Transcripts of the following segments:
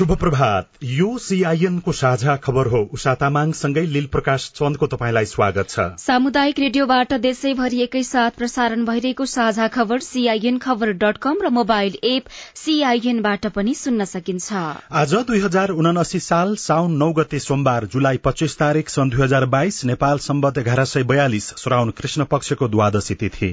शुभ प्रभात यो सीआईएन को साझा खबर हो। उषा तामाङसँगै लील प्रकाश चन्दको तपाईँलाई स्वागत छ। सामुदायिक रेडियोबाट देशैभरि एकैसाथ प्रसारण भइरहेको साझा खबर सीआईएन खबर डट कम र मोबाइल एप सीआईएनबाट पनि सुन्न सकिन्छ। आज दुई हजार उनासी साल साउन नौ गते सोमबार जुलाई पच्चीस तारीक सन् दुई हजार बाइस नेपाल सम्बत एघार सय बयालिस श्रावण कृष्ण पक्षको द्वादशी तिथि।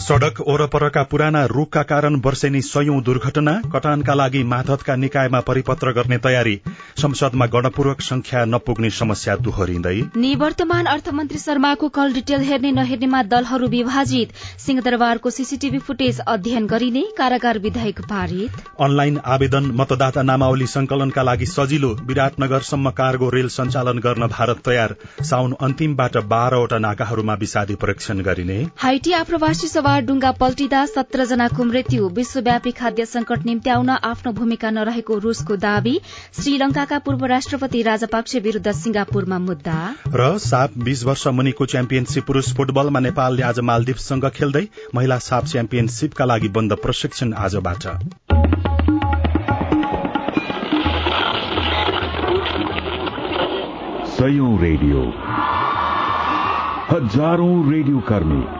सड़क वरपरका पुराना रूखका कारण वर्षेनी सयौं दुर्घटना कटानका लागि माधतका निकायमा परिपत्र गर्ने तयारी संसदमा गणपूर्वक संख्या नपुग्ने समस्या दोहोरिँदै। निवर्तमान अर्थमन्त्री शर्माको कल डिटेल हेर्ने नहेर्नेमा दलहरू विभाजित। सिंहदरबारको सीसीटीभी फुटेज अध्ययन गरिने कारागार विधायक पारित। अनलाइन आवेदन मतदाता नामावली संकलनका लागि सजिलो विराटनगरसम्म कार्गो रेल सञ्चालन गर्न भारत तयार। साउन अन्तिमबाट बाह्रवटा नाकाहरूमा विषादी परीक्षण गरिने। हाइटी आप्रवासी सवार डुङ्गा पल्टिँदा सत्र जनाको मृत्यु विश्वव्यापी खाद्य संकट निम्त्याउन आफ्नो भूमिका नरहेको रूसको दावी श्रीलंकाका पूर्व राष्ट्रपति राजापाक्ष विरूद्ध सिंगापुरमा मुद्दा। र साप बीस वर्ष मुनिको च्याम्पियनशीप पुरूष फुटबलमा नेपालले आज मालदिप्ससँग खेल्दै महिला साप च्याम्पियनशीपका लागि बन्द प्रशिक्षण आजबाट। सयौं रेडियो। हजारौं रेडियो कर्मी।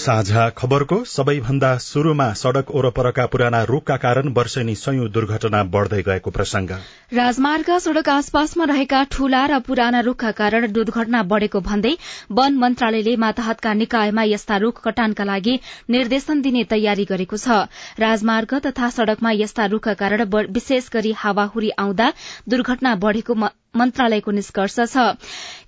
साझा खबरको सबैभन्दा शुरूमा सड़क ओरपरका पुराना रूखका कारण वर्षेनी सयौं दुर्घटना बढ़दै गएको प्रसंग राजमार्ग सड़क आसपासमा रहेका ठूला र पुराना रूखका कारण दुर्घटना बढ़ेको भन्दै वन मन्त्रालयले माताहतका निकायमा यस्ता रूख कटानका लागि निर्देशन दिने तयारी गरेको छ। राजमार्ग तथा सड़कमा यस्ता रूखका कारण विशेष गरी हावाहुरी आउँदा दुर्घटना बढ़ेको मन्त्रालयको निष्कर्ष छ।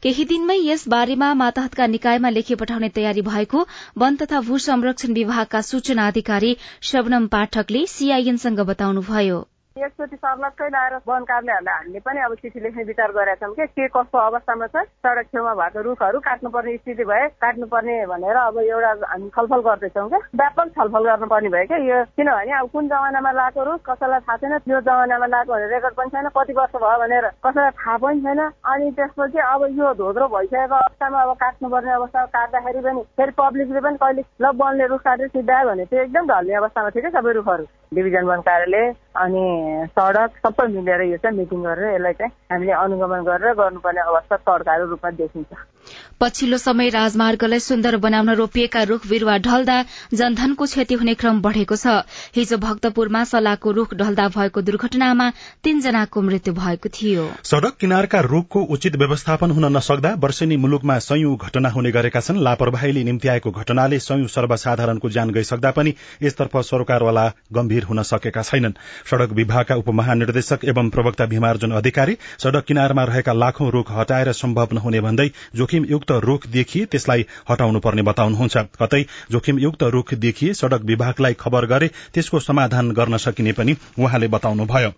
केही दिनमै यस बारेमा माताहतका निकायमा लेखी पठाउने तयारी भएको वन तथा भू संरक्षण विभागका सूचना अधिकारी शबनम पाठकले सीआईएनसँग बताउनुभयो। एकचोटि सर्लक्कै लाएर वन कार्यालयहरूलाई हामीले पनि अब चिठी लेख्ने विचार गरेका छौँ कि के कस्तो अवस्थामा छ? सडक छेउमा भएको रुखहरू काट्नुपर्ने स्थिति भए काट्नुपर्ने भनेर अब एउटा हामी छलफल गर्दैछौँ क्या व्यापक छलफल गर्नुपर्ने भयो क्या यो किनभने अब कुन जमानामा लगाएको रुख कसैलाई थाहा छैन त्यो जमानामा लगाएको रेकर्ड पनि छैन कति वर्ष भयो भनेर कसैलाई थाहा पनि छैन। अनि त्यसपछि अब यो धोद्रो भइसकेको अवस्थामा अब काट्नुपर्ने अवस्था काट्दाखेरि पनि फेरि पब्लिकले पनि कहिले ल वनले रुख काटेर सिद्धायो भने त्यो एकदम ढल्ने अवस्थामा थियो क्या सबै रुखहरू। डिभिजन वन कार्यालय अनि सडक सबै मिलेर यो चाहिँ मिटिङ गरेर यसलाई चाहिँ हामीले अनुगमन गरेर गर्नुपर्ने अवस्था तड्काको रूपमा देखिन्छ। पछिल्लो समय राजमार्गलाई सुन्दर बनाउन रोपिएका रूख बिरूवा ढल्दा जनधनको क्षति हुने क्रम बढ़ेको छ। हिजो भक्तपुरमा सलाको रूख ढल्दा भएको दुर्घटनामा तीनजनाको मृत्यु भएको थियो। सड़क किनारका रूखको उचित व्यवस्थापन हुन नसक्दा वर्षेनी मुलुकमा सयौं घटना हुने गरेका छन्। लापरवाहीले निम्ति आएको घटनाले सयौं सर्वसाधारणको ज्यान गइसक्दा पनि यसतर्फ सरकारवाला गम्भीर हुन सकेका छैनन्। सड़क विभागका उपमहानिर्देशक एवं प्रवक्ता भीमार्जुन अधिकारी सड़क किनारमा रहेका लाखौं रूख हटाएर सम्भव नहुने भन्दै जोखिमयुक्त रूख देखिए त्यसलाई हटाउनु पर्ने बताउनुहुन्छ। कतै जोखिमयुक्त रूख देखिए सड़क विभागलाई खबर गरे त्यसको समाधान गर्न सकिने पनि उहाँले बताउनुभयो।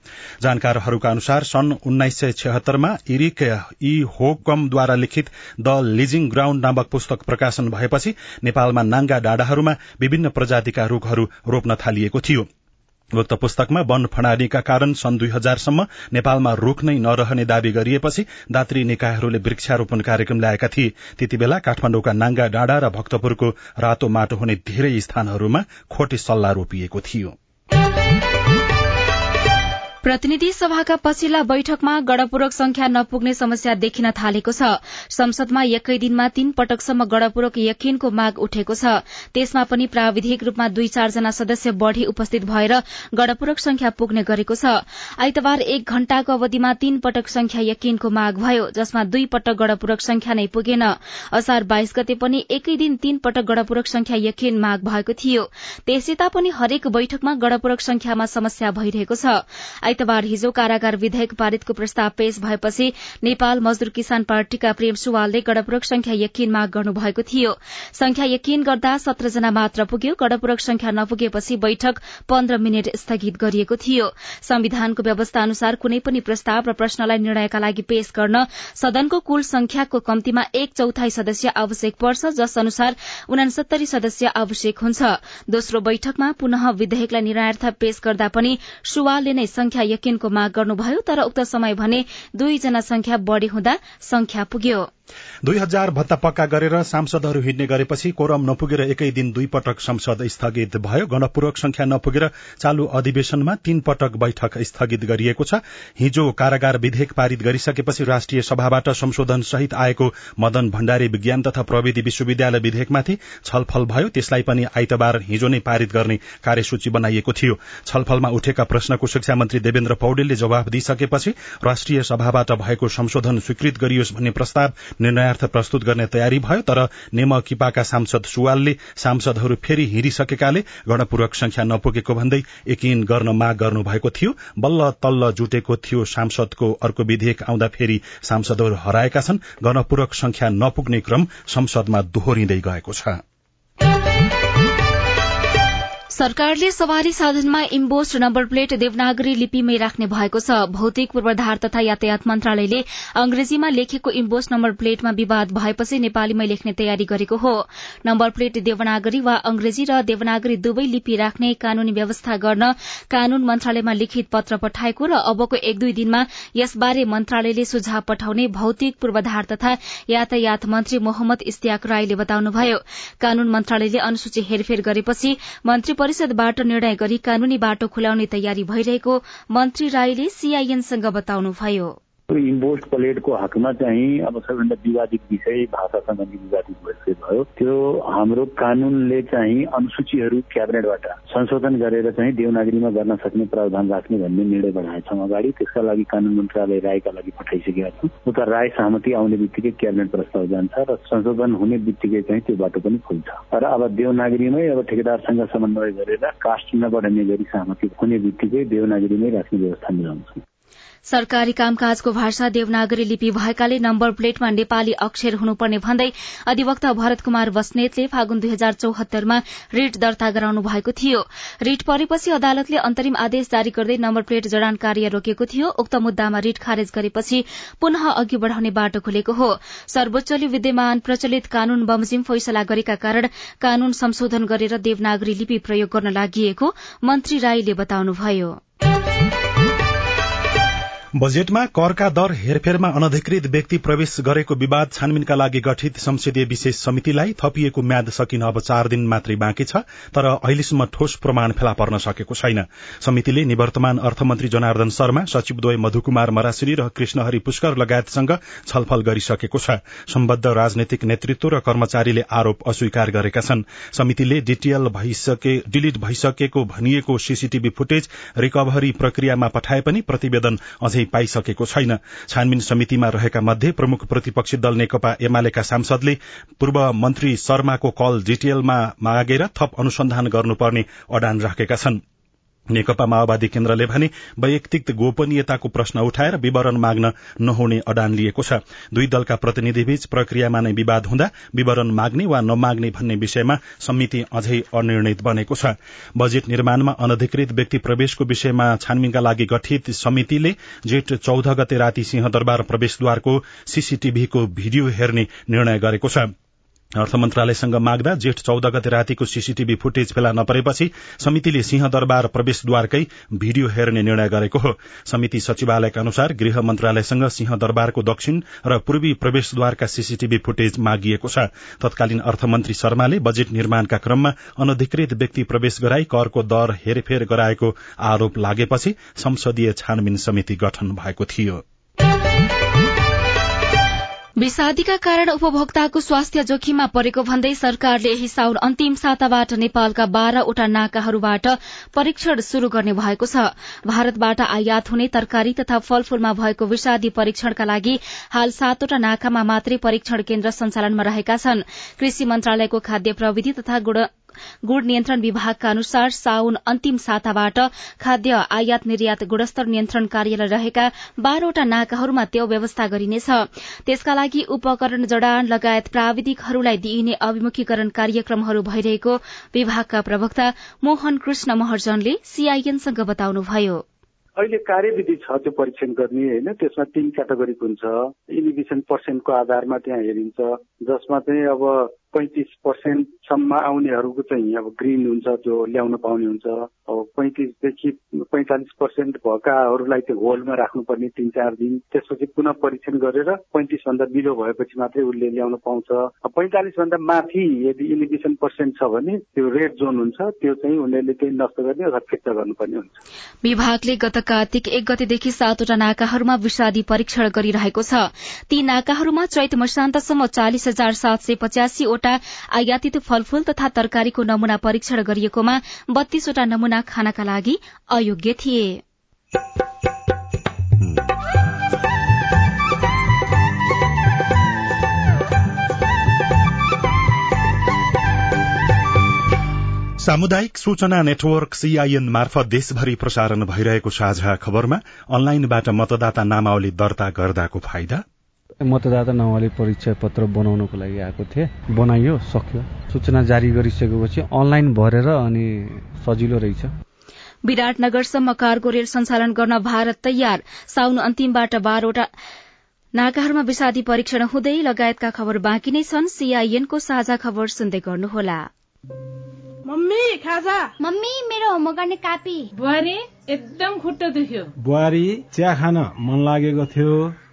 जानकारहरूका अनुसार सन् उन्नाइस सय छहत्तरमा इरिक ई होकमद्वारा लिखित द लिजिङ ग्राउण्ड नामक पुस्तक प्रकाशन भएपछि नेपालमा नाङ्गा डाँडाहरूमा विभिन्न प्रजातिका रूखहरू रोप्न थालिएको थियो। उक्त पुस्तकमा वन प्रणालीका कारण सन् दुई हजारसम्म नेपालमा रूख नै नरहने दावी गरिएपछि दात्री निकायहरूले वृक्षारोपण कार्यक्रम ल्याएका थिए। त्यति बेला काठमाडौँका नाङ्गा डाँडा र भक्तपुरको रातो माटो हुने धेरै स्थानहरूमा खोटे सल्लाह रोपिएको थियो। प्रतिनिधि सभाका पछिल्ला बैठकमा गणपूरक संख्या नपुग्ने समस्या देखिन थालेको छ। संसदमा एकै दिनमा तीन पटकसम्म गणपूरक यकिनको माग उठेको छ। त्यसमा पनि प्राविधिक रूपमा दुई चारजना सदस्य बढ़ी उपस्थित भएर गणपूरक संख्या पुग्ने गरेको छ। आइतबार एक घण्टाको अवधिमा तीन पटक संख्या यकिनको माग भयो जसमा दुई पटक गणपूरक संख्या नै पुगेन। असार बाइस गते पनि एकै दिन तीन पटक गणपूरक संख्या यकिन माग भएको थियो। त्यसै पनि हरेक बैठकमा गणपूरक संख्यामा समस्या भइरहेको छ। आइतबार हिजो कारागार विधेयक पारितको प्रस्ताव पेश भएपछि नेपाल मजदूर किसान पार्टीका प्रेम सुवालले गणपूरक संख्या यकिन माग गर्नुभएको थियो। संख्या यकिन गर्दा सत्रजना मात्र पुग्यो गणपूरक संख्या नपुगेपछि बैठक पन्ध्र मिनट स्थगित गरिएको थियो। संविधानको व्यवस्था अनुसार कुनै पनि प्रस्ताव र प्रश्नलाई निर्णयका लागि पेश गर्न सदनको कुल संख्याको कम्तीमा एक चौथाई सदस्य आवश्यक पर्छ जस अनुसार उनासत्तरी सदस्य आवश्यक हुन्छ। दोस्रो बैठकमा पुनः विधेयकलाई निर्णयार्थ पेश गर्दा पनि सुवालले नै संख्या यकिनको माग गर्नुभयो तर उक्त समय भने दुईजना संख्या बढ़ी हुँदा संख्या पुग्यो। दुई हजार भत्ता पक्का गरेर सांसदहरू हिँड्ने गरेपछि कोरम नपुगेर एकै दिन दुई पटक संसद स्थगित भयो। गणपूरक संख्या नपुगेर चालू अधिवेशनमा तीन पटक बैठक स्थगित गरिएको छ। हिजो कारागार विधेयक पारित गरिसकेपछि राष्ट्रिय सभाबाट संशोधन सहित आएको मदन भण्डारी विज्ञान तथा प्रविधि विश्वविद्यालय विधेयकमाथि छलफल भयो। त्यसलाई पनि आइतबार हिजो नै पारित गर्ने कार्यसूची बनाइएको थियो। छलफलमा उठेका प्रश्नको शिक्षा मन्त्री देवेन्द्र पौडेलले जवाफ दिइसकेपछि राष्ट्रिय सभाबाट भएको संशोधन स्वीकृत गरियोस् भन्ने प्रस्ताव निर्णयार्थ प्रस्तुत गर्ने तयारी भयो तर नेमकिपाका सांसद सुवालले सांसदहरू फेरि हिँडिसकेकाले गणपूरक संख्या नपुगेको भन्दै यकिन गर्न माग गर्नुभएको थियो। बल्ल तल्ल जुटेको थियो सांसदको अर्को विधेयक आउँदा फेरि सांसदहरू हराएका छन्। गणपूरक संख्या नपुग्ने क्रम संसदमा दोहोरिँदै गएको छ। सरकारले सवारी साधनमा इम्बोस्ड नम्बर प्लेट देवनागरी लिपिमै राख्ने भएको छ। भौतिक पूर्वाधार तथा यातायात मन्त्रालयले अंग्रेजीमा लेखेको इम्बोस्ड नम्बर प्लेटमा विवाद भएपछि नेपालीमै लेख्ने तयारी गरेको हो। नम्बर प्लेट देवनागरी वा अंग्रेजी र देवनागरी दुवै लिपि राख्ने कानूनी व्यवस्था गर्न कानून मन्त्रालयमा लिखित पत्र पठाएको र अबको एक दुई दिनमा यसबारे मन्त्रालयले सुझाव पठाउने भौतिक पूर्वाधार तथा यातायात मन्त्री मोहम्मद इस्तियाक राईले बताउनुभयो। कानून मन्त्रालयले अनुसूची हेरफेर गरेपछि मन्त्री परिषदबाट निर्णय गरी कानूनी बाटो खुलाउने तयारी भइरहेको मन्त्री राईले सीआईएनसँग बताउनुभयो। इम्पोस्ट प्लेटको हकमा चाहिँ अब सबैभन्दा विवादित विषय भाषा सम्बन्धी विवादित विषय भयो त्यो हाम्रो कानूनले चाहिँ अनुसूचीहरू क्याबिनेटबाट संशोधन गरेर चाहिँ देवनागरीमा गर्न सक्ने प्रावधान राख्ने भन्ने निर्णय बनाएछौँ अगाडि। त्यसका लागि कानून मन्त्रालय रायका लागि पठाइसकेका छौँ। उता राय सहमति आउने बित्तिकै क्याबिनेट प्रस्ताव जान्छ र संशोधन हुने बित्तिकै चाहिँ त्यो बाटो पनि खुल्छ। र अब देवनागरीमै अब ठेकेदारसँग समन्वय गरेर कास्ट नबढाउने गरी सहमति हुने बित्तिकै देवनागरीमै राख्ने व्यवस्था मिलाउँछौँ। सरकारी कामकाजको भाषा देवनागरी लिपि भएकाले नम्बर प्लेटमा नेपाली अक्षर हुनुपर्ने भन्दै अधिवक्ता भरत कुमार बस्नेतले फागुन दुई हजार चौहत्तरमा रिट दर्ता गराउनु भएको थियो। रिट परेपछि अदालतले अन्तरिम आदेश जारी गर्दै नम्बर प्लेट जडान कार्य रोकेको थियो। उक्त मुद्दामा रिट खारेज गरेपछि पुनः अघि बढ़ाउने बाटो खुलेको हो। सर्वोच्चले विद्यमान प्रचलित कानून बमोजिम फैसला गरेका कारण कानून संशोधन गरेर देवनागरी लिपि प्रयोग गर्न लागि मन्त्री राईले बताउनुभयो। बजेटमा करका दर हेरफेरमा अनधिकृत व्यक्ति प्रवेश गरेको विवाद छानबिनका लागि गठित संसदीय विशेष समितिलाई थपिएको म्याद सकिन अब चार दिन मात्रै बाँकी छ तर अहिलेसम्म ठोस प्रमाण फेला पर्न सकेको छैन। समितिले निवर्तमान अर्थमन्त्री जनार्दन शर्मा सचिवद्वय मधुकुमार मरासिरी र कृष्णहरि पुष्कर लगायतसँग छलफल गरिसकेको छ। सम्बद्ध राजनैतिक नेतृत्व र कर्मचारीले आरोप अस्वीकार गरेका छन्। समितिले डिटिएल डिलिट भइसकेको भनिएको सीसीटीभी फुटेज रिकभरी प्रक्रियामा पठाए पनि प्रतिवेदन अझै पाइसकेको छैन। छानबिन समितिमा रहेका मध्ये प्रमुख प्रतिपक्षी दल नेकपा एमालेका सांसदले पूर्व मन्त्री शर्माको कल डिटिएलमा मागेर थप अनुसन्धान गर्नुपर्ने अडान राखेका छन्। नेकपा माओवादी केन्द्रले भने वैयक्तिक गोपनीयताको प्रश्न उठाएर विवरण माग्न नहुने अडान लिएको छ। दुई दलका प्रतिनिधिबीच प्रक्रियामा नै विवाद हुँदा विवरण माग्ने वा नमाग्ने भन्ने विषयमा समिति अझै अनिर्णित बनेको छ। बजेट निर्माणमा अनधिकृत व्यक्ति प्रवेशको विषयमा छानबिनका लागि गठित समितिले जेठ चौध गते राति सिंहदरबार प्रवेशद्वारको सीसीटीभीको भिडियो हेर्ने निर्णय गरेको छ। अर्थ मन्त्रालयसँग माग्दा जेठ चौध गते रातिको सीसीटीभी फुटेज फेला नपरेपछि समितिले सिंहदरबार प्रवेशद्वारकै भिडियो हेर्ने निर्णय गरेको हो। समिति सचिवालयका अनुसार गृह मन्त्रालयसँग सिंहदरबारको दक्षिण र पूर्वी प्रवेशद्वारका सीसीटीभी फुटेज मागिएको छ। तत्कालीन अर्थमन्त्री शर्माले बजेट निर्माणका क्रममा अनधिकृत व्यक्ति प्रवेश गराई करको दर हेरफेर गराएको आरोप लागेपछि संसदीय छानबिन समिति गठन भएको थियो। विषादीका कारण उपभोक्ताको स्वास्थ्य जोखिममा परेको भन्दै सरकारले यही साउन अन्तिम साताबाट नेपालका बाह्रवटा नाकाहरूबाट परीक्षण शुरू गर्ने भएको छ। भारतबाट आयात हुने तरकारी तथा फलफूलमा भएको विषादी परीक्षणका लागि हाल सातवटा नाकामा मात्रै परीक्षण केन्द्र सञ्चालनमा रहेका छन्। कृषि मन्त्रालयको खाद्य प्रविधि तथा गुण नियन्त्रण विभागका अनुसार साउन अन्तिम साताबाट खाद्य आयात निर्यात गुणस्तर नियन्त्रण कार्यालय रहेका बाह्रवटा नाकाहरूमा त्यो व्यवस्था गरिनेछ। त्यसका लागि उपकरण जडान लगायत प्राविधिकहरूलाई दिइने अभिमुखीकरण कार्यक्रमहरू भइरहेको विभागका प्रवक्ता मोहन कृष्ण महर्जनले सीआईएनसँग बताउनुभयो। अहिले कार्यविधि छ त्यो परीक्षण गर्ने होइन? त्यसमा तिन क्याटेगोरीको हुन्छ। इनिभिसन पर्सेन्टको आधारमा त्यहाँ हेरिन्छ। जसमा चाहिँ अब पैँतिस पर्सेन्टसम्म आउनेहरूको चाहिँ अब ग्रिन हुन्छ त्यो ल्याउन पाउने हुन्छ। अब पैँतिसदेखि पैँतालिस पर्सेन्ट भएकाहरूलाई त्यो होल्डमा राख्नुपर्ने तिन चार दिन। त्यसपछि पुनः परीक्षण गरेर पैँतिसभन्दा बिलो भएपछि मात्रै उसले ल्याउन पाउँछ। पैँतालिस भन्दा माथि यदि इलिगेसन पर्सेन्ट छ भने त्यो रेड जोन हुन्छ। त्यो चाहिँ उनीहरूले त्यही नष्ट गर्ने अथवा फिर्ता गर्नुपर्ने हुन्छ। विभागले गत कार्तिक एक गतेदेखि सातवटा नाकाहरूमा विषादी परीक्षण गरिरहेको छ। ती नाकाहरूमा चैत मसान्तसम्म चालिस हजार सात सय पचासीवटा वटा आयातित फलफूल तथा तरकारीको नमूना परीक्षण गरिएकोमा बत्तीसवटा नमूना खानका लागि अयोग्य थिए। सामुदायिक सूचना नेटवर्क सीआईएन मार्फत देशभरि प्रसारण भइरहेको साझा खबरमा अनलाइनबाट मतदाता नामावली दर्ता गर्दाको फाइदा मतदाता नामावली परिचय पत्र बनाउनको लागि आएको थिएँ। बनाइयो सक्यो। सूचना जारी गरिसकेपछि अनलाइन भरेर अनि सजिलो रहेछ। विराटनगरसम्म कार्गो रेल सञ्चालन गर्न भारत तयार। साउन अन्तिमबाट बाह्रवटा नाकाहरूमा विषादी परीक्षण हुँदै लगायतका खबर बाँकी नै छन्। सीआईएनको साझा खबर सुन्दै गर्नुहोला। मम्मी खाजा। मम्मी मेरो होमवर्क गर्ने कापी। बुहारी एकदम खुट्टा दुख्यो। बुहारी चिया खान मन लागेको थियो।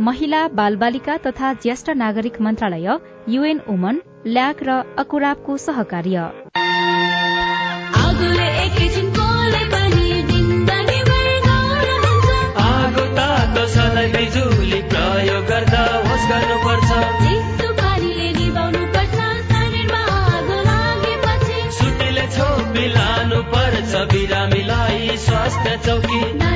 महिला बालबालिका तथा ज्येष्ठ नागरिक मन्त्रालय युएन वुमन ल्याक र अकुराबको सहकार्य। प्रयोग गर्दा होस् गर्नुपर्छ। मिलानु पर्छ बिरामीलाई स्वास्थ्य चौकी।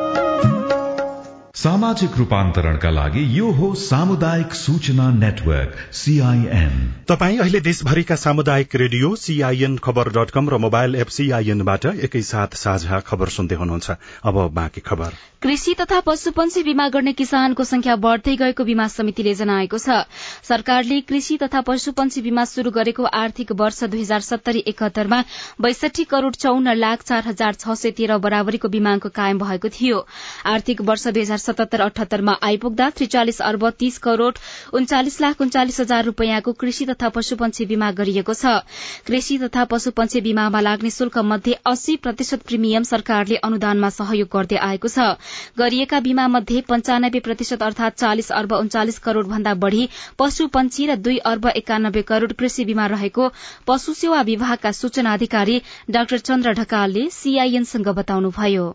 सामाजिक रूपान्तरणका लागि यो हो सामुदायिक सूचना नेटवर्क सीआईएन तपाई अहिले देशभरिका सामुदायिक रेडियो सीआईएन खबर डट कम र मोबाइल एप सीआईएनबाट एकैसाथ साझा खबर सुन्दै हुनुहुन्छ। अब बाँकी खबर। कृषि तथा पशुपन्छी बीमा गर्ने किसानको संख्या बढ़दै गएको बीमा समितिले जनाएको छ। सरकारले कृषि तथा पशुपन्छी बीमा शुरू गरेको आर्थिक वर्ष दुई हजार सत्तरी एकहत्तरमा बैसठी करोड़ चौन्न लाख चार हजार छ सय तेह्र बराबरीको बीमाङ्क कायम भएको थियो। आर्थिक वर्ष दुई हजार सतहत्तर अठहत्तरमा आइपुग्दा त्रिचालिस अर्ब तीस करोड़ उन्चालिस लाख उन्चालिस हजार रूपियाँको कृषि तथा पशुपन्छी बीमा गरिएको छ। कृषि तथा पशुपन्छी बीमामा लाग्ने शुल्क मध्ये अस्सी प्रतिशत प्रिमियम सरकारले अनुदानमा सहयोग गर्दै आएको छ। गरिएका बीमा मध्ये पञ्चानब्बे प्रतिशत अर्थात चालिस अर्ब उन्चालिस करोड़ भन्दा बढ़ी पशुपन्छी र दुई अर्ब एकानब्बे करोड़ कृषि बीमा रहेको पशु सेवा विभागका सूचना अधिकारी डाक्टर चन्द्र ढकालले सीआईएनसँग बताउनुभयो।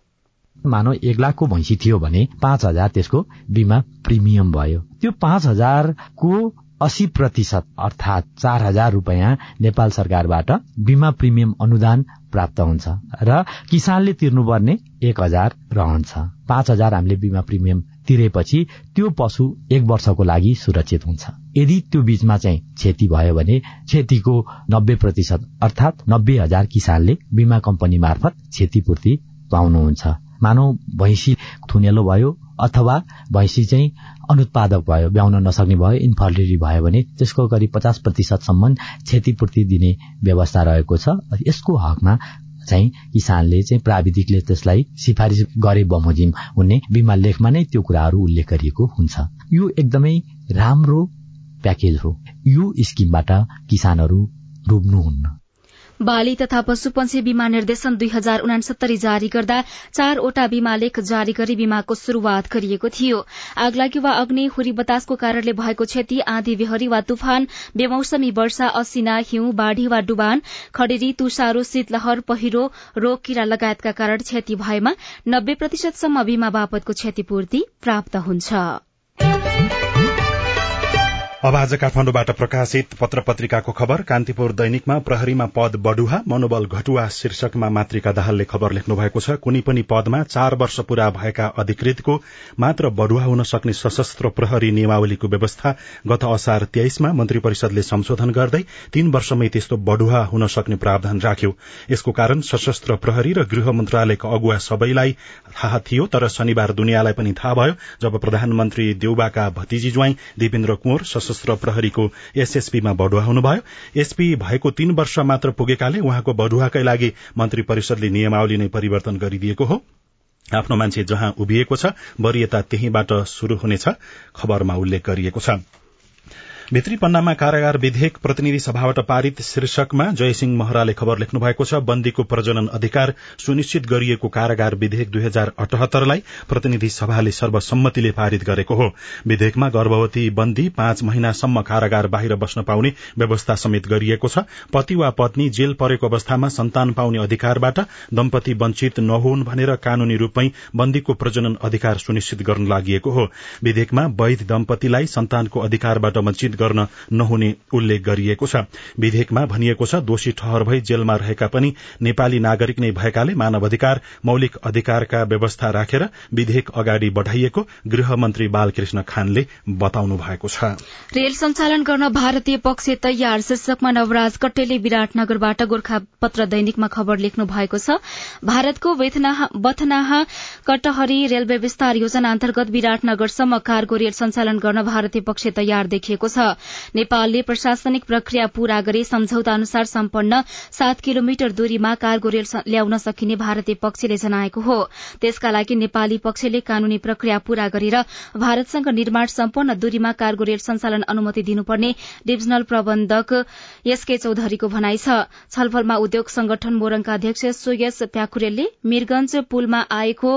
मानव एक लाखको भैँसी थियो भने पाँच हजार त्यसको बिमा प्रिमियम भयो। त्यो पाँच हजारको अस्सी प्रतिशत अर्थात चार हजार रुपियाँ नेपाल सरकारबाट बिमा प्रिमियम अनुदान प्राप्त हुन्छ र किसानले तिर्नुपर्ने एक हजार रहन्छ। पाँच हजार हामीले बिमा प्रिमियम तिरेपछि त्यो पशु एक वर्षको लागि सुरक्षित हुन्छ। यदि त्यो बीचमा चाहिँ क्षति भयो भने क्षतिको नब्बे प्रतिशत अर्थात नब्बे हजार किसानले बिमा कम्पनी मार्फत क्षतिपूर्ति पाउनुहुन्छ। मानौ भैँसी थुनेलो भयो अथवा भैँसी चाहिँ अनुत्पादक भयो ब्याउन नसक्ने भयो इन्फर्टिलिटी भयो भने त्यसको करिब पचास प्रतिशतसम्म क्षतिपूर्ति दिने व्यवस्था रहेको छ। यसको हकमा चाहिँ किसानले चाहिँ प्राविधिकले त्यसलाई सिफारिस गरे बमोजिम हुने बिमा लेखमा नै त्यो कुराहरू उल्लेख गरिएको हुन्छ। यो एकदमै राम्रो प्याकेज हो। यो स्किमबाट किसानहरू डुब्नुहुन्न। बाली तथा पशुपन्छी बीमा निर्देशन दुई हजार उनासत्तरी जारी गर्दा चारवटा बीमा लेख जारी गरी बीमाको शुरूआत गरिएको थियो। आगलागी वा अग्नि हुरी बतासको कारणले भएको क्षति आँधी बेहरी वा तुफान बेमौसमी वर्षा असिना हिउँ बाढ़ी वा डुबान खडेरी तुषारो शीतलहर पहिरो रोग किरा लगायतका कारण क्षति भएमा नब्बे प्रतिशतसम्म बीमा बापतको क्षतिपूर्ति प्राप्त हुन्छ। अब आज काठमाडौँबाट प्रकाशित पत्र पत्रिकाको खबर कान्तिपुर दैनिकमा प्रहरीमा पद बढ़ुवा मनोबल घटुवा शीर्षकमा मातृका दाहालले खबर लेख्नु भएको छ। कुनै पनि पदमा चार वर्ष पूरा भएका अधिकृतको मात्र बढ़ुवा हुन सक्ने सशस्त्र प्रहरी नियमावलीको व्यवस्था गत असार तेइसमा मन्त्री परिषदले संशोधन गर्दै तीन वर्षमै त्यस्तो बढ़ुवा हुन सक्ने प्रावधान राख्यो। यसको कारण सशस्त्र प्रहरी र गृह मन्त्रालयका अगुवा सबैलाई थाहा थियो तर शनिबार दुनियाँलाई पनि थाहा भयो जब प्रधानमन्त्री देउबाका भतिजी ज्वाई दिपेन्द्र कुँवर सशस्त्र प्रहरीको एसएसपीमा बढ़ुवा हुनुभयो एसपी भएको तीन वर्ष मात्र पुगेकाले उहाँको बढ़ुवाकै लागि मन्त्री परिषदले नियमावली नै परिवर्तन गरिदिएको हो। आफ्नो मान्छे जहाँ उभिएको छ वरियता त्यहीबाट शुरू हुनेछ खबरमा उल्लेख गरिएको छ। भित्री पन्नामा कारागार विधेयक प्रतिनिधि सभाबाट पारित शीर्षकमा जयसिंह महराले खबर लेख्नु भएको छ बन्दीको प्रजनन अधिकार सुनिश्चित गरिएको कारागार विधेयक दुई हजार अठहत्तरलाई प्रतिनिधि सभाले सर्वसम्मतिले पारित गरेको हो। विधेयकमा गर्भवती बन्दी पाँच महिनासम्म कारागार बाहिर बस्न पाउने व्यवस्था समेत गरिएको छ। पति वा पत्नी जेल परेको अवस्थामा सन्तान पाउने अधिकारबाट दम्पति वञ्चित नहुन् भनेर कानूनी रूपमै बन्दीको प्रजनन अधिकार सुनिश्चित गर्न लागि हो। विधेयकमा वैध दम्पतिलाई सन्तानको अधिकारबाट वञ्चित गर्न नहुने उल्लेख गरिएको छ। विधेयकमा भनिएको छ दोषी ठहर भई जेलमा रहेका पनि नेपाली नागरिक नै भएकाले मानवाधिकार मौलिक अधिकारका व्यवस्था राखेर विधेयक अगाडि बढ़ाइएको गृह मन्त्री बालकृष्ण खानले बताउनु भएको छ। रेल सञ्चालन गर्न भारतीय पक्ष तयार शीर्षकमा नवराज कट्टेले विराटनगरबाट गोर्खा पत्र दैनिकमा खबर लेख्नु भएको छ। भारतको बथनाहा कटहरी रेलवे विस्तार योजना अन्तर्गत विराटनगरसम्म कार्गो रेल सञ्चालन गर्न भारतीय पक्ष तयार देखिएको छ। नेपालले प्रशासनिक प्रक्रिया पूरा गरे सम्झौता अनुसार सम्पन्न सात किलोमिटर दूरीमा कार्गो रेल ल्याउन सकिने भारतीय पक्षले जनाएको हो। त्यसका लागि नेपाली पक्षले कानूनी प्रक्रिया पूरा गरेर भारतसँग निर्माण सम्पन्न दूरीमा कार्गो रेल सञ्चालन अनुमति दिनुपर्ने डिभिजनल प्रबन्धक एसके चौधरीको भनाइ छलफलमा उद्योग संगठन मोरङका अध्यक्ष सुयस प्याकुरेलले मीरगंज पुलमा आएको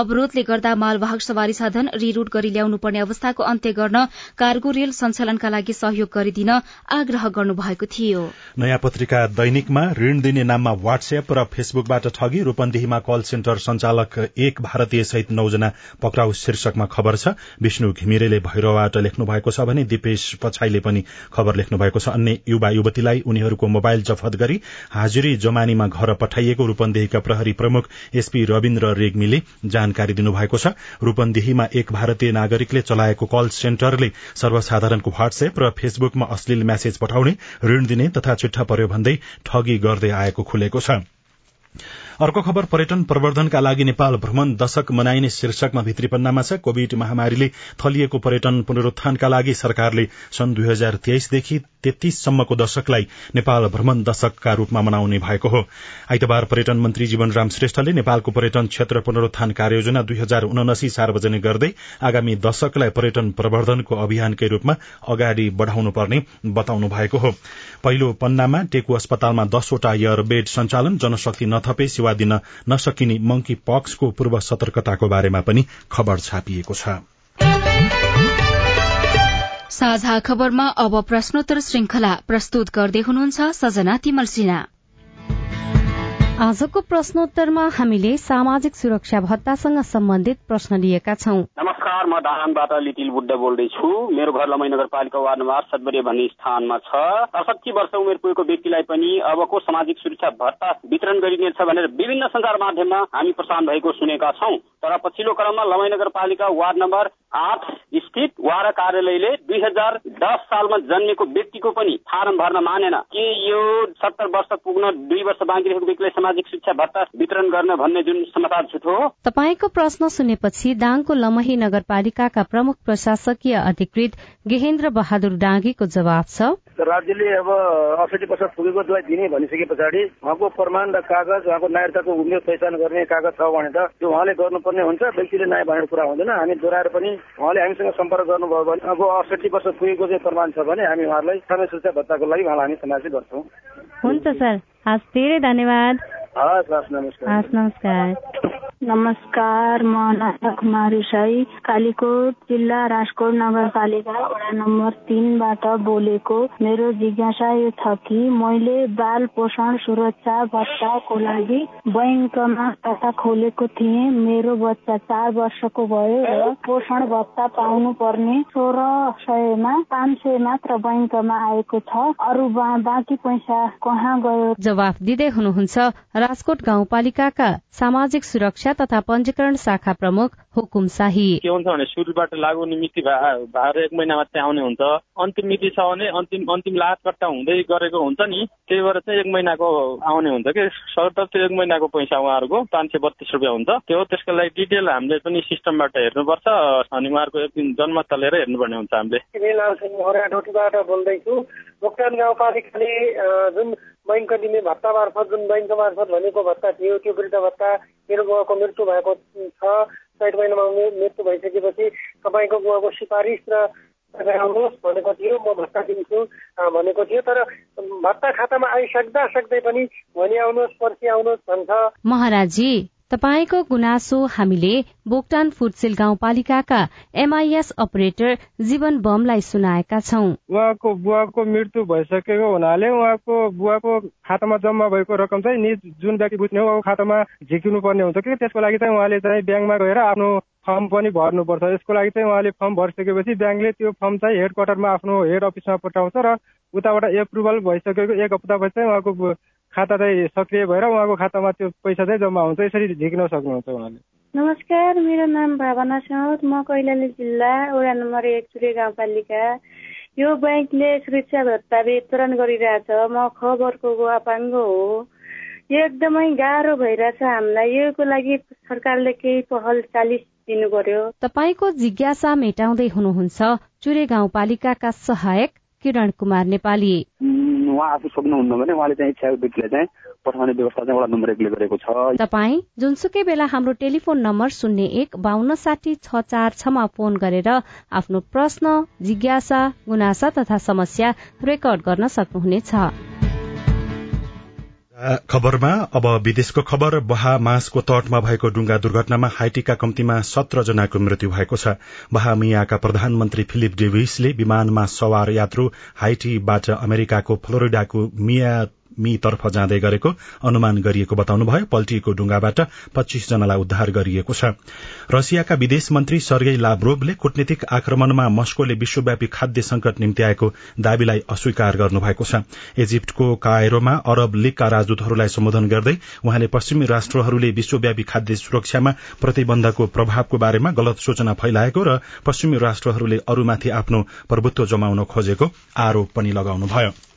अवरोधले गर्दा मालवाहक सवारी साधन रिरूट गरी ल्याउनुपर्ने अवस्थाको अन्त्य गर्न कार्गो रेल सञ्चालनका लागि सहयोग गरिदिन आग्रह गर्नुभएको थियो। नयाँ पत्रिका दैनिकमा ऋण दिने नाममा व्हाट्सएप र फेसबुकबाट ठगी रूपन्देहीमा कल सेन्टर संचालक एक भारतीय सहित नौजना पक्राउ शीर्षकमा खबर छ। विष्णु घिमिरेले भैरवबाट लेख्नु भएको छ भने दिपेश पछाईले पनि खबर लेख्नु भएको छ। अन्य युवा युवतीलाई उनीहरूको मोबाइल जफत गरी हाजिरी जमानीमा घर पठाइएको रूपन्देहीका प्रहरी प्रमुख एसपी रविन्द्र रेग्मीले जानकारी दिनुभएको छ। रूपन्देहीमा एक भारतीय नागरिकले चलाएको कल सेन्टरले सर्वसाधारणको व्हाट्सएप र फेसबुकमा अश्लील म्यासेज पठाउने ऋण दिने तथा चिट्ठा पर्यो भन्दै ठगी गर्दै आएको खुलेको छ। अर्को खबर पर्यटन प्रवर्धनका लागि नेपाल भ्रमण दशक मनाइने शीर्षकमा भित्री पन्नामा छ। कोविड महामारीले थलिएको पर्यटन पुनरुत्थानका लागि सरकारले सन् दुई हजार तेइसदेखि तेत्तीससम्मको दशकलाई नेपाल भ्रमण दशकका रूपमा मनाउने भएको हो। आइतबार पर्यटन मन्त्री जीवनराम श्रेष्ठले नेपालको पर्यटन क्षेत्र पुनरुत्थान कार्ययोजना दुई हजार उनासी सार्वजनिक गर्दै आगामी दशकलाई पर्यटन प्रवर्धनको अभियानकै रूपमा अगाडि बढ़ाउनु पर्ने बताउनु भएको हो। पहिलो पन्नामा टेकु अस्पतालमा दसवटा एयर बेड सञ्चालन जनशक्ति नथपे सेवा दिन नसकिने मंकी पक्सको पूर्व सतर्कताको बारेमा पनि खबर छापिएको छ। साझा खबरमा अब प्रश्नोत्तर श्रृंखला प्रस्तुत गर्दै हुनुहुन्छ सजना तिमल सिन्हा आजको प्रश्नोत्तरमा हामीले सामाजिक सुरक्षा भत्तासँग सम्बन्धित प्रश्न लिएका छौं। नमस्कार म धानबाट लिटिल बुद्ध बोल्दैछु। मेरो घर लमै नगरपालिका वार्ड नम्बर सतबरी भन्ने स्थानमा छ। अठसठी वर्ष उमेर पुगेको व्यक्तिलाई पनि अबको सामाजिक सुरक्षा भत्ता वितरण गरिनेछ भनेर विभिन्न संचार माध्यममा हामी प्रसारण भएको सुनेका छौं। तर पछिल्लो क्रममा लमै नगरपालिका वार्ड नम्बर आठ स्थित वारा कार्यालयले दुई हजार दस सालमा जन्मेको व्यक्तिको पनि फारम भर्न मानेन। के यो सत्तर वर्ष पुग्न दुई वर्ष बाँकी रहेको व्यक्तिलाई सामाजिक शिक्षा भत्ता वितरण गर्न भन्ने जुन समाचार झुटो हो। तपाईँको प्रश्न सुनेपछि दाङको लमही नगरपालिकाका प्रमुख प्रशासकीय अधिकृत गेहेन्द्र बहादुर डाँगीको जवाब छ। राज्यले अब अठसठी वर्ष पुगेको दबाई दिने भनिसके पछाडि उहाँको प्रमाण र कागज उहाँको नागरिकताको उमेर पहिचान गर्ने कागज छ भने त त्यो उहाँले गर्नुपर्ने हुन्छ व्यक्तिले नयाँ भनेर कुरा हुँदैन। हामी दोहोऱ्याएर पनि उहाँले हामीसँग सम्पर्क गर्नुभयो भने अब अठसठी वर्ष पुगेको चाहिँ प्रमाण छ भने हामी उहाँलाई समय सुरक्षा भत्ताको लागि उहाँलाई हामी समाजित गर्छौँ। हुन्छ सर। हस् धेरै धन्यवाद। हस् हस् नमस्कार। हस् नमस्कार म नाथा कुमारी साई कालीकोट जिल्ला राजकोट नगरपालिका वडा नम्बर तिनबाट बोलेको मेरो जिज्ञासा यो छ कि मैले बाल पोषण सुरक्षा भत्ताको लागि बैङ्कमा खाता खोलेको थिएँ। मेरो बच्चा चार वर्षको भयो र पोषण भत्ता पाउनु पर्ने सोह्र सयमा पाँच सय मात्र बैङ्कमा आएको छ। अरू बाँकी पैसा कहाँ गयो? जवाफ दिँदै हुनुहुन्छ राजकोट गाउँपालिकाका सामाजिक सुरक्षा तथा पञ्जीकरण शाखा प्रमुख हुकुम शाही। के हुन्छ भने सुरुबाट लागू हुने मिति भएर एक महिनामा चाहिँ आउने हुन्छ। अन्तिम मिति छ भने अन्तिम अन्तिम लाटकट्टा हुँदै गरेको हुन्छ नि। त्यही भएर चाहिँ एक महिनाको आउने हुन्छ कि? सर्वत त्यो एक महिनाको पैसा उहाँहरूको पाँच सय बत्तिस रुपियाँ हुन्छ। त्यो त्यसको लागि डिटेल हामीले पनि सिस्टमबाट हेर्नुपर्छ अनि उहाँहरूको एक दिन जन्म लिएर हेर्नुपर्ने हुन्छ हामीले। बोल्दैछु। भुक्तान गाउँपालिकाले जुन बैङ्क दिने भत्ता मार्फत जुन बैङ्क मार्फत भनेको भत्ता थियो त्यो वृद्ध भत्ता मेरो बुवाको मृत्यु भएको छ। चैत महिनामा मृत्यु भइसकेपछि तपाईँको बुवाको सिफारिस र आउनुहोस् भनेको थियो म भत्ता दिन्छु भनेको थियो। तर भत्ता खातामा आइसक्दा सक्दै पनि भोलि आउनुहोस् पर्सि आउनुहोस् भन्छ। महाराजी तपाईँको गुनासो हामीले बोक्टान फुटसेल गाउँपालिकाका एमआइएस अपरेटर जीवन बमलाई सुनाएका छौं। उहाँको बुवाको मृत्यु भइसकेको हुनाले उहाँको बुवाको खातामा जम्मा भएको रकम चाहिँ निज जुन व्यक्ति बुझ्ने हो उहाँको खातामा झिकिनु पर्ने हुन्छ कि त्यसको लागि चाहिँ उहाँले चाहिँ ब्याङ्कमा गएर आफ्नो फर्म पनि भर्नुपर्छ। यसको लागि चाहिँ उहाँले फर्म भरिसकेपछि ब्याङ्कले त्यो फर्म चाहिँ हेड क्वार्टरमा आफ्नो हेड अफिसमा पठाउँछ र उताबाट एप्रुभल भइसकेको एक हप्तापछि चाहिँ उहाँको खाता चाहिँ सक्रिय भएर उहाँको खातामा त्यो पैसा चाहिँ जम्मा हुन्छ यसरी झिक्न सक्नुहुन्छ उहाँले। नमस्कार मेरो नाम भावना साउद म कैलाली जिल्ला वडा नम्बर एक चुरे गाउँपालिका। यो ब्याङ्कले सुरक्षा भत्ता वितरण गरिरहेछ। म खबरको गुवापाङ्गो हो। यो एकदमै गाह्रो भइरहेछ हामीलाई। योको लागि सरकारले केही पहल चालिस दिनु पर्यो। तपाईँको जिज्ञासा मेटाउँदै हुनुहुन्छ। चुरे गाउँपालिकाका सहायक किरण कुमार नेपाली। उहाँ आफू सक्नुहुन्न भने उहाँले चाहिँ इच्छा व्यक्तिलाई चाहिँ पठाउने व्यवस्था चाहिँ वडा नम्बर एकले गरेको छ। तपाईँ जुनसुकै बेला हाम्रो टेलिफोन नम्बर शून्य एक बान्न साठी छ चार छमा फोन गरेर आफ्नो प्रश्न जिज्ञासा गुनासा तथा समस्या रेकर्ड गर्न सक्नुहुनेछ। खबरमा अब विदेशको खबर बहामासको तटमा भएको डुंगा दुर्घटनामा हाइटीका कम्तीमा सत्र जनाको मृत्यु भएको छ। बहामियाका प्रधानमन्त्री फिलिप डेभिसले विमानमा सवार यात्रु हाइटीबाट अमेरिकाको फ्लोरिडाको मिया तर्फ जाँदै गरेको अनुमान गरिएको बताउनुभयो पल्टिएको डुंगाबाट पच्चीस जनालाई उद्धार गरिएको छ। रसियाका विदेश मन्त्री सर्गेई लाभ्रोभले कूटनीतिक आक्रमणमा मस्कोले विश्वव्यापी खाद्य संकट निम्ति आएको दावीलाई अस्वीकार गर्नुभएको छ। इजिप्टको कायरोमा अरब लीगका राजदूतहरूलाई सम्बोधन गर्दै उहाँले पश्चिमी राष्ट्रहरूले विश्वव्यापी खाद्य सुरक्षामा प्रतिबन्धको प्रभावको बारेमा गलत सूचना फैलाएको र पश्चिमी राष्ट्रहरूले अरूमाथि आफ्नो प्रभुत्व जमाउन खोजेको आरोप पनि लगाउनुभयो।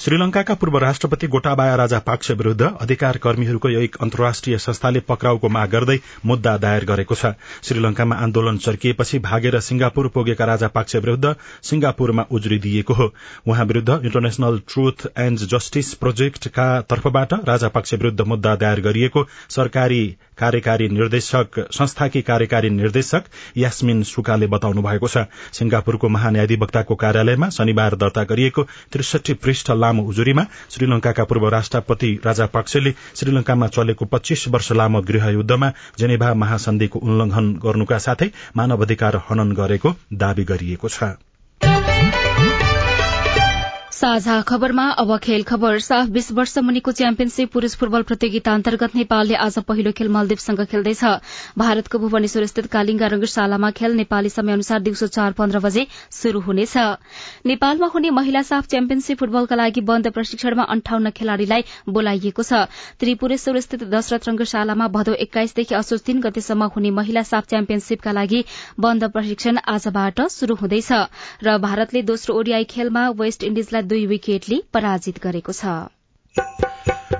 श्रीलंकाका पूर्व राष्ट्रपति गोटाबाया राजा पाक्से विरूद्ध अधिकार कर्मीहरूको एक अन्तर्राष्ट्रिय संस्थाले पक्राउको माग गर्दै मुद्दा दायर गरेको छ। श्रीलंकामा आन्दोलन चर्किएपछि भागेर सिंगापुर पुगेका राजा पाक्से विरूद्ध सिंगापुरमा उजुरी दिइएको हो। उहाँ विरूद्ध इन्टरनेशनल ट्रुथ एण्ड जस्टिस प्रोजेक्टका तर्फबाट राजा पाक्से विरूद्ध मुद्दा दायर गरिएको सरकारी कार्यकारी निर्देशक संस्थाकी कार्यकारी निर्देशक यास्मिन सुकाले बताउनु भएको छ। सिंगापुरको महान्यायाधिवक्ताको कार्यालयमा शनिबार दर्ता गरिएको त्रिसठी पृष्ठ लामो उजुरीमा श्रीलंकाका पूर्व राष्ट्रपति राजा पाक्सेले श्रीलंकामा चलेको पच्चीस वर्ष लामो गृहयुद्धमा जेनेभा महासन्धिको उल्लंघन गर्नुका साथै मानवाधिकार हनन गरेको दावी गरिएको छ। साझा खबरमा अब खेल खबर साफ बीस वर्ष मुनिको च्याम्पियनशीप पुरूष फुटबल प्रतियोगिता अन्तर्गत नेपालले आज पहिलो खेल मलदिवसँग खेल्दैछ। भारतको भुवनेश्वर स्थित कालिङ्गा रंगशालामा खेल नेपाली समय अनुसार दिउँसो चार पन्ध्र बजे शुरू हुनेछ। नेपालमा हुने महिला साफ च्याम्पियनशीप फुटबलका लागि बन्द प्रशिक्षणमा अन्ठाउन्न खेलाड़ीलाई बोलाइएको छ। त्रिपुरेश्वर स्थित दशरथ रंगशालामा भदौ एक्काइसदेखि असोज तीन गतेसम्म हुने महिला साफ च्याम्पियनशीपका लागि बन्द प्रशिक्षण आजबाट शुरू हुँदैछ। र भारतले दोस्रो ओडिआई खेलमा वेस्ट इण्डिजलाई दुई विकेटले पराजित गरेको छ।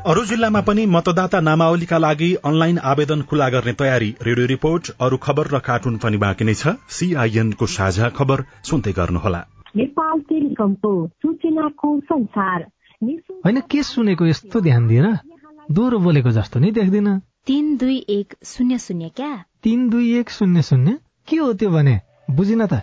अरू जिल्लामा पनि मतदाता नामावलीका लागि अनलाइन आवेदन खुला गर्ने तयारी। रेडियो रिपोर्ट अरू खबर र कार्टुन पनि बाँकी नै छ। सीआईएनको साझा खबर सुन्दै गर्नुहोला। नेपाल टेलिकमको सूचनाको संसार। होइन के सुनेको यस्तो ध्यान दिएर दोहोरो बोलेको जस्तो नि देख्दिन। तीन दुई एक शून्य शून्य क्या? तीन दुई एक शून्य शून्य? के हो त्यो भने? बुझिन त।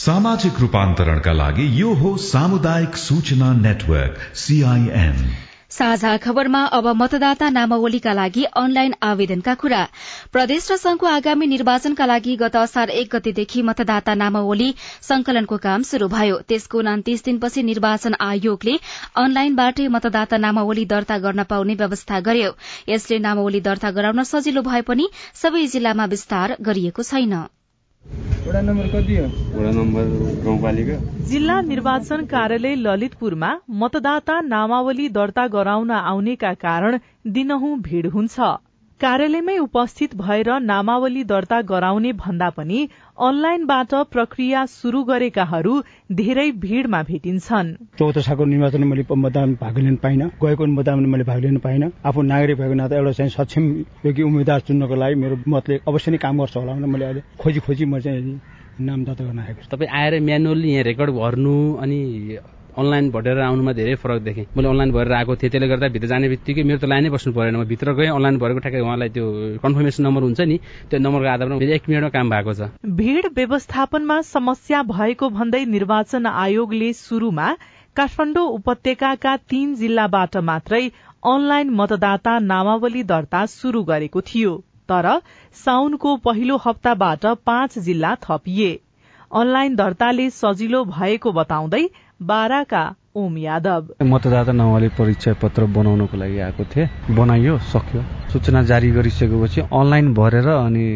सामाजिक रूपान्तरणका लागि यो हो सामुदायिक सूचना नेटवर्क सीआईएन साझा खबरमा अब मतदाता नामावलीका लागि अनलाइन आवेदनका कुरा। प्रदेश र संघको आगामी निर्वाचनका लागि गत असार एक गतेदेखि मतदाता नामावली संकलनको काम शुरू भयो। त्यसको उनातिस दिनपछि निर्वाचन आयोगले अनलाइनबाटै मतदाता नामावली दर्ता गर्न पाउने व्यवस्था गर्यो। यसले नामावली दर्ता गराउन सजिलो भए पनि सबै जिल्लामा विस्तार गरिएको छैन। वडा नम्बर कति हो? वडा नम्बर गाउँपालिका। जिल्ला निर्वाचन कार्यालय ललितपुरमा मतदाता नामावली दर्ता गराउन आउनेका कारण दिनहुँ भीड़ हुन्छ। कार्यालयमै उपस्थित भएर नामावली दर्ता गराउने भन्दा पनि अनलाइनबाट प्रक्रिया शुरू गरेकाहरू धेरै भीड़मा भेटिन्छन्। चौतसाको निर्वाचन मैले मतदान भाग लिन पाइनँ। गएको मतदान मैले भाग लिन पाइनँ। आफू नागरिक भएको नाता एउटा चाहिँ सक्षम योग्य उम्मेद्वार चुन्नको लागि मेरो मतले अवश्य नै काम गर्छ होला भनेर मैले अहिले खोजी खोजी म चाहिँ नाम दर्ता गर्न आएको छु। तपाईँ आएर म्यानुअली यहाँ रेकर्ड भर्नु अनि अनलाइन भरेर आउनुमा धेरै फरक देखेँ। मैले अनलाइन भरेर आएको थिएँ त्यसले गर्दा भित्र जाने बित्तिकै मेरो त लाइनै बस्नु परेन। म भित्र गएँ अनलाइन भरेको ठ्याक्कै उहाँलाई त्यो कन्फर्मेसन नम्बर हुन्छ नि त्यो नम्बरको आधारमा एक मिनटमा काम भएको छ। भीड़ व्यवस्थापनमा समस्या भएको भन्दै निर्वाचन आयोगले शुरूमा काठमाडौँ उपत्यकाका तीन जिल्लाबाट मात्रै अनलाइन मतदाता नामावली दर्ता शुरू गरेको थियो तर साउनको पहिलो हप्ताबाट पाँच जिल्ला थपिए। अनलाइन दर्ताले सजिलो भएको बताउँदै बाराका ओम यादव। मतदाता नामावली परिचय पत्र बनाउनको लागि आएको थिएँ। बनाइयो सक्यो। सूचना जारी गरिसकेपछि अनलाइन भरेर अनि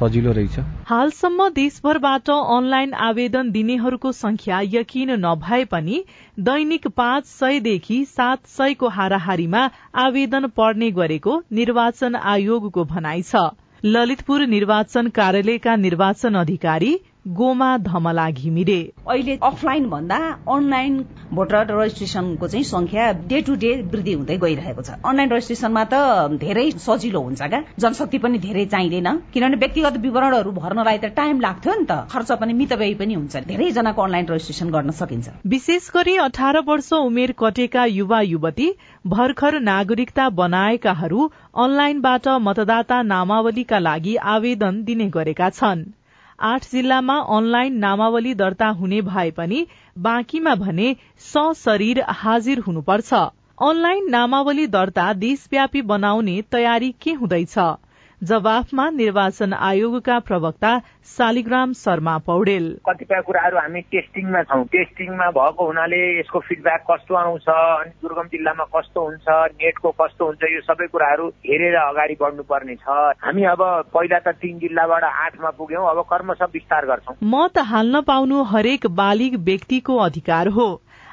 सजिलो रहेछ। हालसम्म देशभरबाट अनलाइन आवेदन दिनेहरूको संख्या यकिन नभए पनि दैनिक पाँच सयदेखि सात सयको हाराहारीमा आवेदन पर्ने गरेको निर्वाचन आयोगको भनाइ छ। ललितपुर निर्वाचन कार्यालयका निर्वाचन अधिकारी गोमा धमला घिमिरे। अहिले अफलाइन भन्दा अनलाइन भोटर रजिस्ट्रेसनको चाहिँ संख्या डे टु डे वृद्धि हुँदै गइरहेको छ। अनलाइन रजिस्ट्रेसनमा त धेरै सजिलो हुन्छ क्या जनशक्ति पनि धेरै चाहिँदैन। किनभने व्यक्तिगत विवरणहरू भर्नलाई त टाइम लाग्थ्यो नि त। खर्च पनि मितव्ययी पनि हुन्छ। धेरैजनाको अनलाइन रजिस्ट्रेसन गर्न सकिन्छ। विशेष गरी अठार वर्ष उमेर कटेका युवा युवती भर्खर नागरिकता बनाएकाहरू अनलाइनबाट मतदाता नामावलीका लागि आवेदन दिने गरेका छन्। आठ जिल्लामा अनलाइन नामावली दर्ता हुने भए पनि बाँकीमा भने सशरीर हाजिर हुनुपर्छ। अनलाइन नामावली दर्ता देशव्यापी बनाउने तयारी के हुँदैछ? जवाफमा निर्वाचन आयोगका प्रवक्ता शालिग्राम शर्मा पौडेल। कतिपय कुराहरू हामी टेस्टिङमा छौँ। टेस्टिङमा भएको हुनाले यसको फिडब्याक कस्तो आउँछ अनि दुर्गम जिल्लामा कस्तो हुन्छ नेटको कस्तो हुन्छ यो सबै कुराहरू हेरेर अगाडि बढ्नुपर्ने छ। हामी अब पहिला त तीन जिल्लाबाट आठमा पुग्यौं अब कर्मश विस्तार गर्छौं। मत हाल्न पाउनु हरेक बालिग व्यक्तिको अधिकार हो।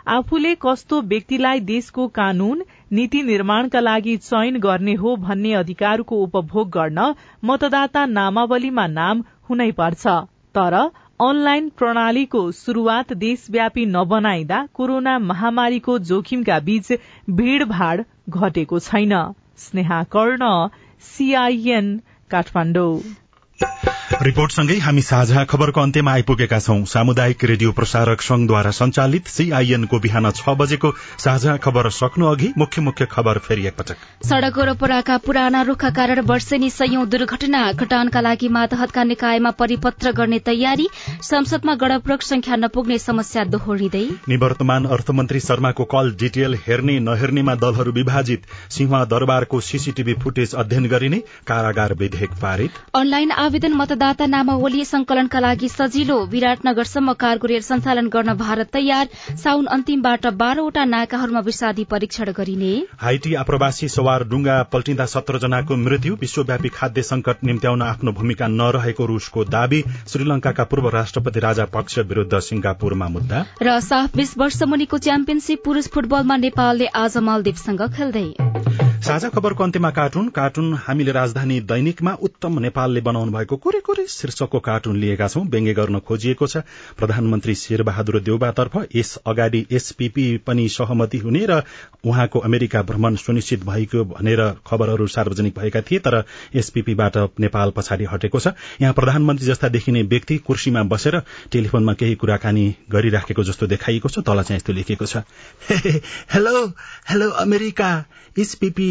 आफूले कस्तो व्यक्तिलाई देशको कानून नीति निर्माणका लागि चयन गर्ने हो भन्ने अधिकारको उपभोग गर्न मतदाता नामावलीमा नाम हुनै पर्छ। तर अनलाइन प्रणालीको शुरूआत देशव्यापी नबनाइदा कोरोना महामारीको जोखिमका बीच भीड़भाड़ घटेको छैन। स्नेहा कर्ण सीआईएन काठमाडौँ। रिपोर्टसँगै हामी साझा खबरको अन्त्यमा आइपुगेका छौं। सामुदायिक रेडियो प्रसारक संघद्वारा संचालित सीआईएनको बिहान छ बजेको साझा खबर सक्नु अघि मुख्य मुख्य खबर फेरि एकपटक। सड़क वरपराका पुराना रूखका कारण वर्षेनी संयौं दुर्घटना घटानका लागि मातहतका निकायमा परिपत्र गर्ने तयारी संसदमा गणप्रयोग संख्या नपुग्ने समस्या दोहोरिँदै। निवर्तमान अर्थमन्त्री शर्माको कल डिटेल हेर्ने नहेर्नेमा दलहरू विभाजित। सिंह दरबारको सीसीटीभी फुटेज अध्ययन गरिने कारागार विधेयक पारित। अनलाइन आवेदन मतदाता नामावली संकलनका लागि सजिलो विराटनगरसम्म कार्गो रेल सञ्चालन गर्न भारत तयार। साउन अन्तिमबाट बाह्रवटा नाकाहरूमा विषादी परीक्षण गरिने। हाइटी आप्रवासी सवार डुंगा पल्टिँदा सत्र जनाको मृत्यु। विश्वव्यापी खाद्य संकट निम्त्याउन आफ्नो भूमिका नरहेको रूसको दावी। श्रीलंकाका पूर्व राष्ट्रपति राजा पक्ष विरूद्ध सिंगापुरमा मुद्दा। र साफ बीस वर्ष मुनिको च्याम्पियनशीप पुरूष फुटबलमा नेपालले आज मालदिवसँग खेल्दै। साझा खबरको अन्त्यमा कार्टुन। कार्टुन हामीले राजधानी दैनिकमा उत्तम नेपालले बनाउनु भएको कुरे कुरे शीर्षकको कार्टुन लिएका छौं। व्यङ्ग्य गर्न खोजिएको छ। प्रधानमन्त्री शेरबहादुर देउबातर्फ यस अगाडि एसपीपी पनि सहमति हुने र उहाँको अमेरिका भ्रमण सुनिश्चित भएको भनेर खबरहरू सार्वजनिक भएका थिए तर एसपीपीबाट नेपाल पछाडि हटेको छ। यहाँ प्रधानमन्त्री जस्ता देखिने व्यक्ति कुर्सीमा बसेर टेलिफोनमा केही कुराकानी गरिराखेको जस्तो देखाइएको छ। तल चाहिँ यस्तो लेखिएको छ। Hello hello America. एसपीपी